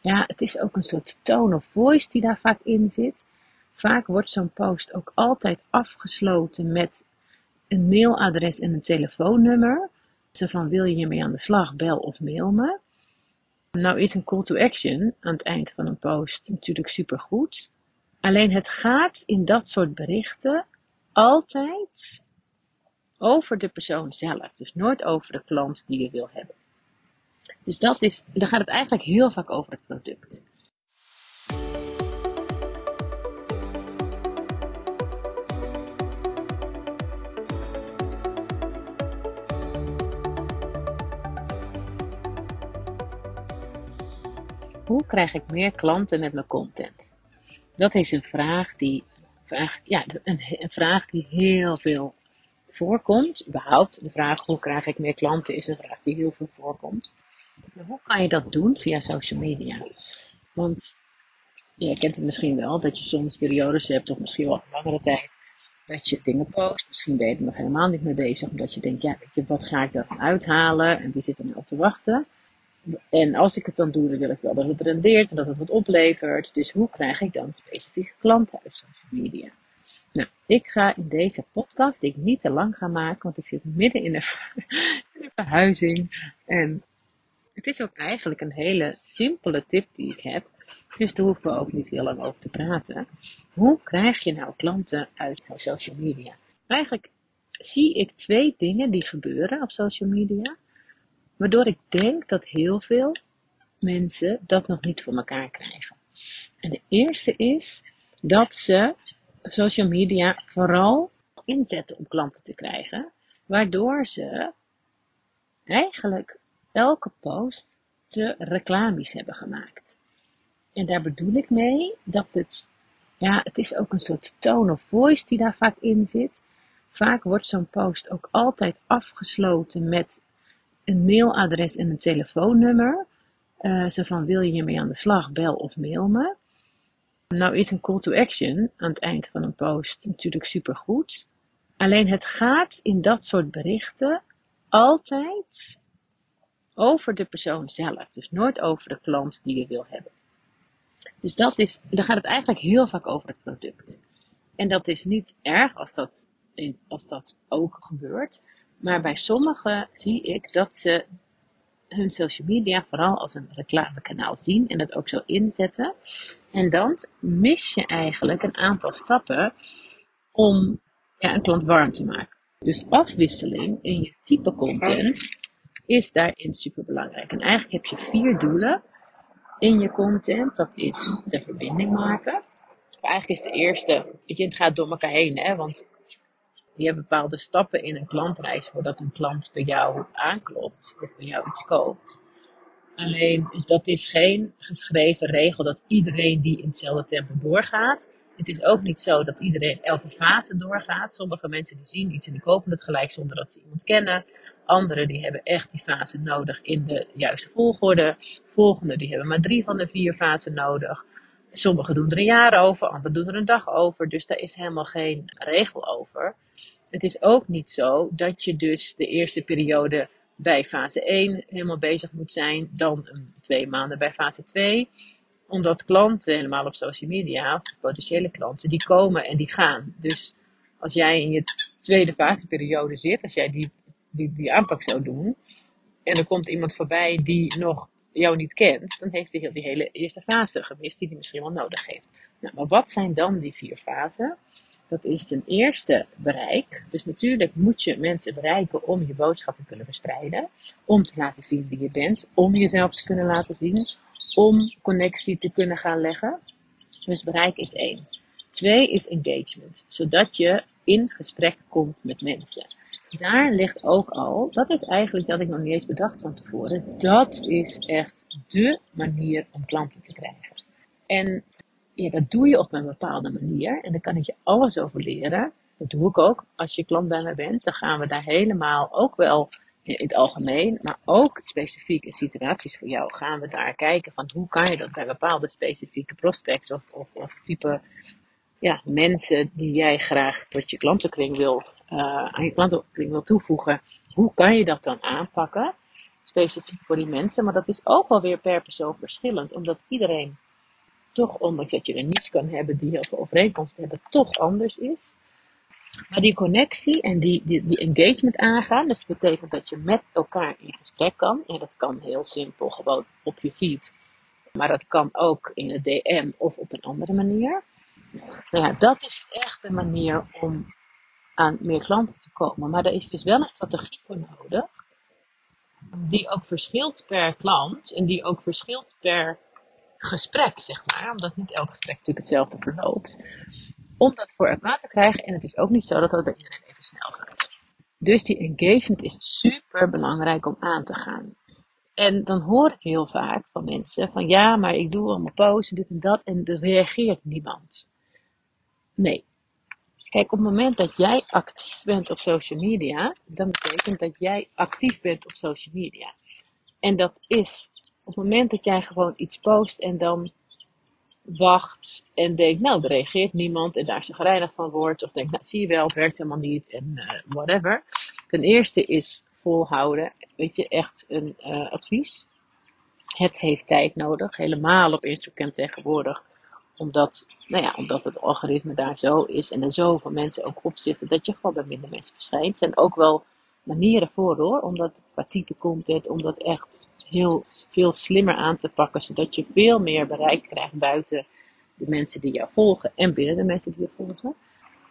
ja, het is ook een soort tone of voice die daar vaak in zit. Vaak wordt zo'n post ook altijd afgesloten met een mailadres en een telefoonnummer. Zo van wil je hiermee aan de slag, bel of mail me. Nou is een call to action aan het eind van een post natuurlijk supergoed. Alleen het gaat in dat soort berichten altijd over de persoon zelf. Dus nooit over de klant die je wil hebben. Dus dat is, dan gaat het eigenlijk heel vaak over het product. Hoe krijg ik meer klanten met mijn content? Dat is een vraag die, vraag, ja, een, een vraag die heel veel voorkomt. Überhaupt de vraag hoe krijg ik meer klanten is een vraag die heel veel voorkomt. Hoe kan je dat doen via social media? Want je kent het misschien wel dat je soms periodes hebt, of misschien wel een langere tijd, dat je dingen post. Misschien ben je er nog helemaal niet mee bezig, omdat je denkt, ja, wat ga ik daar uithalen en wie zit er nou op te wachten? En als ik het dan doe, dan wil ik wel dat het rendeert en dat het wat oplevert. Dus hoe krijg ik dan specifieke klanten uit social media? Nou, ik ga in deze podcast, die ik niet te lang ga maken, want ik zit midden in de, in de verhuizing. En het is ook eigenlijk een hele simpele tip die ik heb. Dus daar hoeven we ook niet heel lang over te praten. Hoe krijg je nou klanten uit jouw social media? Eigenlijk zie ik twee dingen die gebeuren op social media. Waardoor ik denk dat heel veel mensen dat nog niet voor elkaar krijgen. En de eerste is dat ze social media vooral inzetten om klanten te krijgen. Waardoor ze eigenlijk elke post te reclamies hebben gemaakt. En daar bedoel ik mee dat het, ja, het is ook een soort tone of voice die daar vaak in zit. Vaak wordt zo'n post ook altijd afgesloten met een mailadres en een telefoonnummer. Uh, zo van wil je hiermee aan de slag, bel of mail me. Nou is een call to action aan het eind van een post natuurlijk supergoed. Alleen het gaat in dat soort berichten altijd over de persoon zelf. Dus nooit over de klant die je wil hebben. Dus dat is, dan gaat het eigenlijk heel vaak over het product. En dat is niet erg als dat, als dat ook gebeurt. Maar bij sommigen zie ik dat ze hun social media vooral als een reclamekanaal zien en dat ook zo inzetten. En dan mis je eigenlijk een aantal stappen om ja, een klant warm te maken. Dus afwisseling in je type content is daarin super belangrijk. En eigenlijk heb je vier doelen in je content. Dat is de verbinding maken. Eigenlijk is de eerste, je, het gaat door elkaar heen, hè, want je hebt bepaalde stappen in een klantreis voordat een klant bij jou aanklopt of bij jou iets koopt. Alleen dat is geen geschreven regel dat iedereen die in hetzelfde tempo doorgaat. Het is ook niet zo dat iedereen elke fase doorgaat. Sommige mensen die zien iets en die kopen het gelijk zonder dat ze iemand kennen. Anderen die hebben echt die fase nodig in de juiste volgorde. Volgende die hebben maar drie van de vier fasen nodig. Sommigen doen er een jaar over, anderen doen er een dag over. Dus daar is helemaal geen regel over. Het is ook niet zo dat je dus de eerste periode bij fase 1 helemaal bezig moet zijn, dan twee maanden bij fase 2 omdat klanten, helemaal op social media, potentiële klanten, die komen en die gaan. Dus als jij in je tweede faseperiode zit, als jij die, die, die aanpak zou doen, en er komt iemand voorbij die nog jou niet kent, dan heeft hij die hele eerste fase gemist die hij misschien wel nodig heeft. Nou, maar wat zijn dan die vier fasen? Dat is ten eerste bereik. Dus natuurlijk moet je mensen bereiken om je boodschap te kunnen verspreiden. Om te laten zien wie je bent. Om jezelf te kunnen laten zien. Om connectie te kunnen gaan leggen. Dus bereik is één. Twee is engagement. Zodat je in gesprek komt met mensen. Daar ligt ook al, dat is eigenlijk dat ik nog niet eens bedacht van tevoren. Dat is echt de manier om klanten te krijgen. En ja, dat doe je op een bepaalde manier. En daar kan ik je alles over leren. Dat doe ik ook. Als je klant bij mij bent, dan gaan we daar helemaal ook wel in het algemeen, maar ook specifiek in situaties voor jou, gaan we daar kijken van hoe kan je dat bij bepaalde specifieke prospects of, of, of type ja, mensen die jij graag tot je klantenkring wil, uh, aan je klantenkring wil toevoegen, hoe kan je dat dan aanpakken? specifiek voor die mensen, maar dat is ook wel weer per persoon verschillend, omdat iedereen toch, ondanks dat je er niets kan hebben die heel veel overeenkomsten hebben, toch anders is. Maar die connectie en die, die, die engagement aangaan, dus dat betekent dat je met elkaar in gesprek kan. En dat kan heel simpel, gewoon op je feed. Maar dat kan ook in een DM of op een andere manier. Nou ja, dat is echt een manier om aan meer klanten te komen. Maar er is dus wel een strategie voor nodig. Die ook verschilt per klant en die ook verschilt per gesprek, zeg maar. Omdat niet elk gesprek natuurlijk hetzelfde verloopt. Om dat voor elkaar te krijgen. En het is ook niet zo dat dat bij iedereen even snel gaat. Dus die engagement is super belangrijk om aan te gaan. En dan hoor ik heel vaak van mensen van ja, maar ik doe allemaal posts, dit en dat, en er reageert niemand. Nee. Kijk, op het moment dat jij actief bent op social media, dan betekent dat jij actief bent op social media. En dat is op het moment dat jij gewoon iets post en dan wacht en denkt, nou, er reageert niemand en daar gereinigd van wordt, of denkt, nou, zie je wel, het werkt helemaal niet en uh, whatever. Ten eerste is volhouden, weet je, echt een uh, advies. Het heeft tijd nodig, helemaal op Instagram tegenwoordig, omdat, nou ja, omdat het algoritme daar zo is en er zoveel mensen ook op zitten, dat je gewoon bij minder mensen verschijnt. Er zijn ook wel manieren voor hoor, omdat qua type content, om dat echt heel veel slimmer aan te pakken, zodat je veel meer bereik krijgt buiten de mensen die jou volgen en binnen de mensen die je volgen.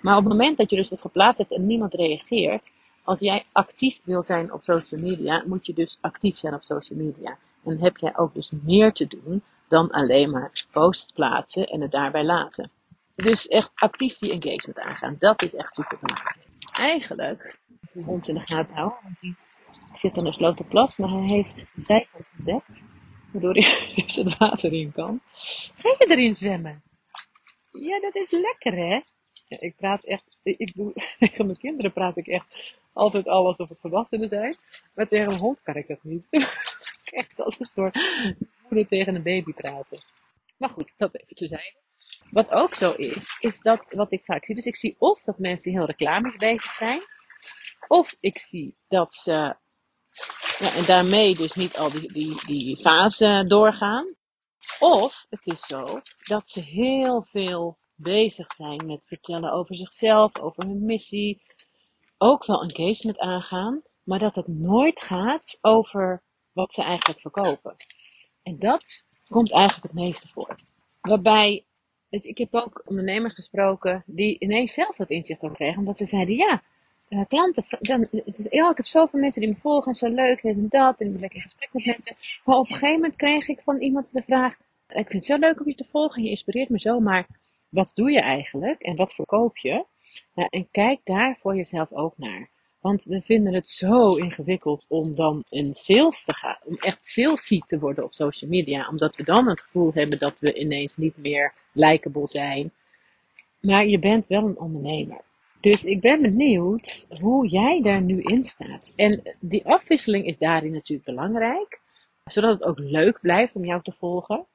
Maar op het moment dat je dus wat geplaatst hebt en niemand reageert, als jij actief wil zijn op social media, moet je dus actief zijn op social media. En heb jij ook dus meer te doen dan alleen maar posts plaatsen en het daarbij laten. Dus echt actief die engagement aangaan. Dat is echt super belangrijk. Eigenlijk, de hond in de gaten houden, want die zit aan de plas, maar hij heeft zijkant ontdekt, waardoor hij dus het water in kan. Ga je erin zwemmen? Ja, dat is lekker hè? Ik praat echt, ik doe, tegen mijn kinderen praat ik echt altijd al alsof het volwassenen zijn. Maar tegen een hond kan ik dat niet. echt als een soort tegen een baby praten. Maar goed, dat even te zijn. Wat ook zo is, is dat wat ik vaak zie. Dus ik zie of dat mensen heel reclames bezig zijn. Of ik zie dat ze ja, en daarmee dus niet al die, die, die fase doorgaan. Of het is zo dat ze heel veel bezig zijn met vertellen over zichzelf, over hun missie. Ook wel engagement aangaan, maar dat het nooit gaat over wat ze eigenlijk verkopen. En dat komt eigenlijk het meeste voor. Waarbij, dus ik heb ook ondernemers gesproken die ineens zelf dat inzicht ook kregen, omdat ze zeiden, ja, uh, klanten, dan, ik heb zoveel mensen die me volgen en zo leuk en dat en ik ben lekker in gesprek met mensen. Maar op een gegeven moment kreeg ik van iemand de vraag, ik vind het zo leuk om je te volgen, je inspireert me zo, maar wat doe je eigenlijk en wat verkoop je? en kijk daar voor jezelf ook naar. Want we vinden het zo ingewikkeld om dan in sales te gaan, om echt salesy te worden op social media, omdat we dan het gevoel hebben dat we ineens niet meer likable zijn. Maar je bent wel een ondernemer. Dus ik ben benieuwd hoe jij daar nu in staat. En die afwisseling is daarin natuurlijk belangrijk, zodat het ook leuk blijft om jou te volgen.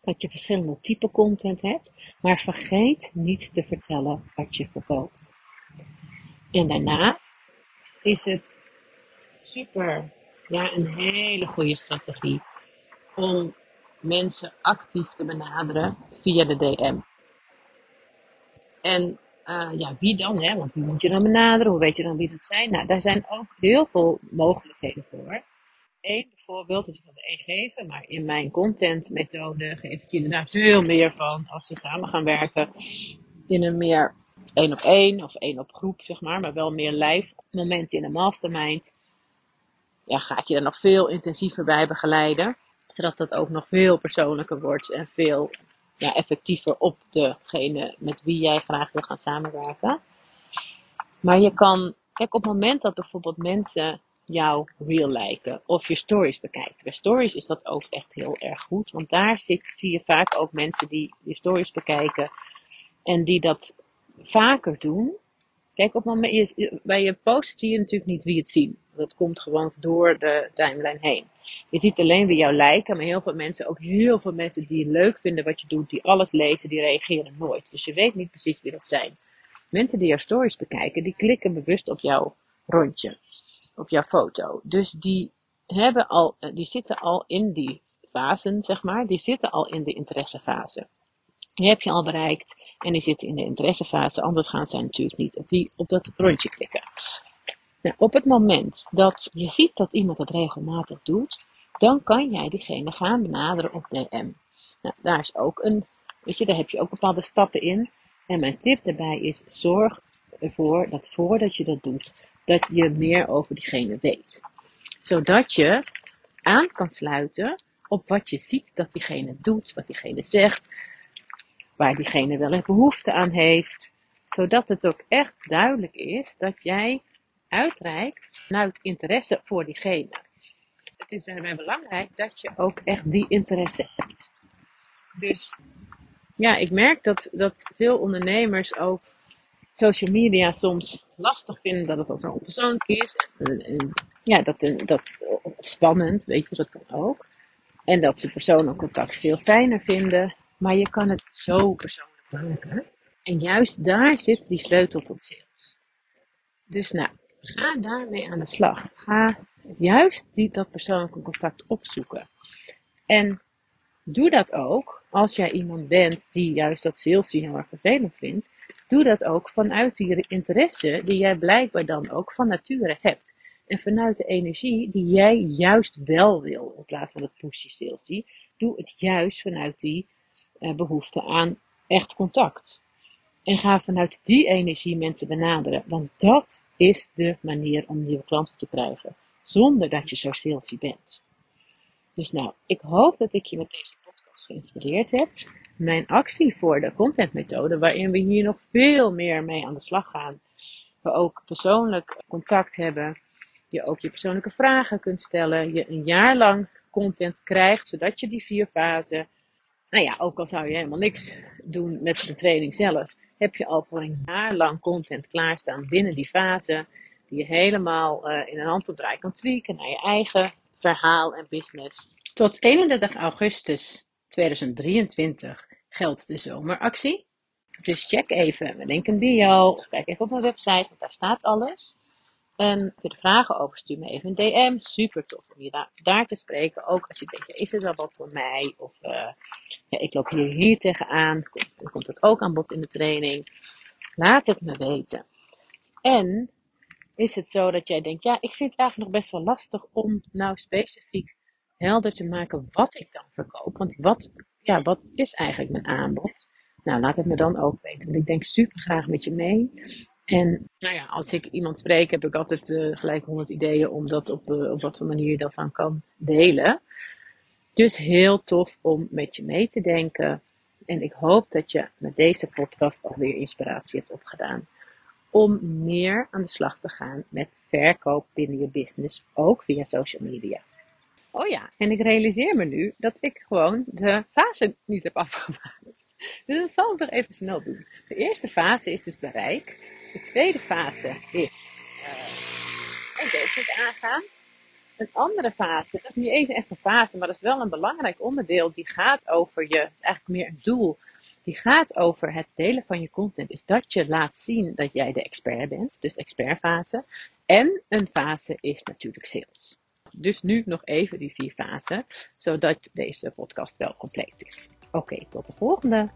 Dat je verschillende type content hebt, maar vergeet niet te vertellen wat je verkoopt. En daarnaast is het super, ja, een hele goede strategie om mensen actief te benaderen via de DM. En uh, ja, wie dan? Hè? Want wie moet je dan benaderen? Hoe weet je dan wie dat zijn? Nou, daar zijn ook heel veel mogelijkheden voor. Eén bijvoorbeeld, ik kan er één geven, maar in mijn contentmethode geef ik je inderdaad veel meer van als we samen gaan werken in een meer één op één of één op groep, zeg maar, maar wel meer live momenten in een mastermind. Ja, ga ik je er nog veel intensiever bij begeleiden, zodat dat ook nog veel persoonlijker wordt en veel ja, effectiever op degene met wie jij graag wil gaan samenwerken. Maar je kan, kijk, op het moment dat bijvoorbeeld mensen jouw reel lijken of je stories bekijken. Bij stories is dat ook echt heel erg goed, want daar zie je vaak ook mensen die je stories bekijken en die dat vaker doen. Kijk, op moment, bij je post zie je natuurlijk niet wie het zien. Dat komt gewoon door de timeline heen. Je ziet alleen wie jou lijken, maar heel veel mensen, ook heel veel mensen die leuk vinden wat je doet, die alles lezen, die reageren nooit. Dus je weet niet precies wie dat zijn. Mensen die jouw stories bekijken, die klikken bewust op jouw rondje, op jouw foto. Dus die hebben al, eh, die zitten al in die fasen, zeg maar. Die zitten al in de interessefase. Die heb je al bereikt en die zitten in de interessefase. Anders gaan zij natuurlijk niet op, die, op dat rondje klikken. Nou, op het moment dat je ziet dat iemand dat regelmatig doet, dan kan jij diegene gaan benaderen op DM. Nou, daar is ook een, weet je, daar heb je ook bepaalde stappen in. En mijn tip daarbij is: zorg ervoor dat voordat je dat doet, dat je meer over diegene weet. Zodat je aan kan sluiten op wat je ziet dat diegene doet, wat diegene zegt, waar diegene wel een behoefte aan heeft. Zodat het ook echt duidelijk is dat jij uitreikt vanuit interesse voor diegene. Het is daarbij belangrijk dat je ook echt die interesse hebt. Dus ja, ik merk dat, dat veel ondernemers ook social media soms lastig vinden dat het al zo onpersoonlijk is. En, ja, dat, dat, spannend, weet je, dat kan ook. En dat ze persoonlijk contact veel fijner vinden. Maar je kan het zo persoonlijk maken. En juist daar zit die sleutel tot sales. Dus nou, ga daarmee aan de slag. Ga juist die, dat persoonlijke contact opzoeken. En doe dat ook als jij iemand bent die juist dat sales heel erg vervelend vindt. Doe dat ook vanuit die interesse die jij blijkbaar dan ook van nature hebt. En vanuit de energie die jij juist wel wil, in plaats van het pushy salesy. Doe het juist vanuit die behoefte aan echt contact. En ga vanuit die energie mensen benaderen. Want dat is de manier om nieuwe klanten te krijgen. Zonder dat je zo salesy bent. Dus nou, ik hoop dat ik je met deze podcast geïnspireerd heb. Mijn actie voor de contentmethode, waarin we hier nog veel meer mee aan de slag gaan. We ook persoonlijk contact hebben. Je ook je persoonlijke vragen kunt stellen. Je een jaar lang content krijgt, zodat je die vier fasen. Nou ja, ook al zou je helemaal niks doen met de training zelf, heb je al voor een jaar lang content klaarstaan binnen die fase. Die je helemaal uh, in een handopdraai kan tweaken naar je eigen verhaal en business. Tot 31 augustus 2023 geldt de zomeractie. Dus check even mijn link in bio. Kijk even op mijn website, want daar staat alles. En je er vragen over, stuur me even een DM. Super tof om je daar, te spreken. Ook als je denkt, is het wel wat voor mij? Of uh, ja, ik loop hier, hier tegenaan. Dan komt het ook aan bod in de training. Laat het me weten. En is het zo dat jij denkt, ja, ik vind het eigenlijk nog best wel lastig om nou specifiek helder te maken wat ik dan verkoop. Want wat, ja, wat is eigenlijk mijn aanbod? Nou, laat het me dan ook weten. Want ik denk super graag met je mee. En nou ja, als ik iemand spreek, heb ik altijd uh, gelijk honderd ideeën om dat op, uh, op wat voor manier je dat dan kan delen. Dus heel tof om met je mee te denken. En ik hoop dat je met deze podcast alweer inspiratie hebt opgedaan. Om meer aan de slag te gaan met verkoop binnen je business, ook via social media. Oh ja, en ik realiseer me nu dat ik gewoon de fase niet heb afgemaakt. Dus dat zal ik nog even snel doen. De eerste fase is dus bereik. De tweede fase is uh, engagement aangaan. Een andere fase, dat is niet eens echt een fase, maar dat is wel een belangrijk onderdeel. Die gaat over je, het is eigenlijk meer een doel. Die gaat over het delen van je content. Is dat je laat zien dat jij de expert bent. Dus expertfase. En een fase is natuurlijk sales. Dus nu nog even die vier fasen, zodat deze podcast wel compleet is. Oké, tot de volgende.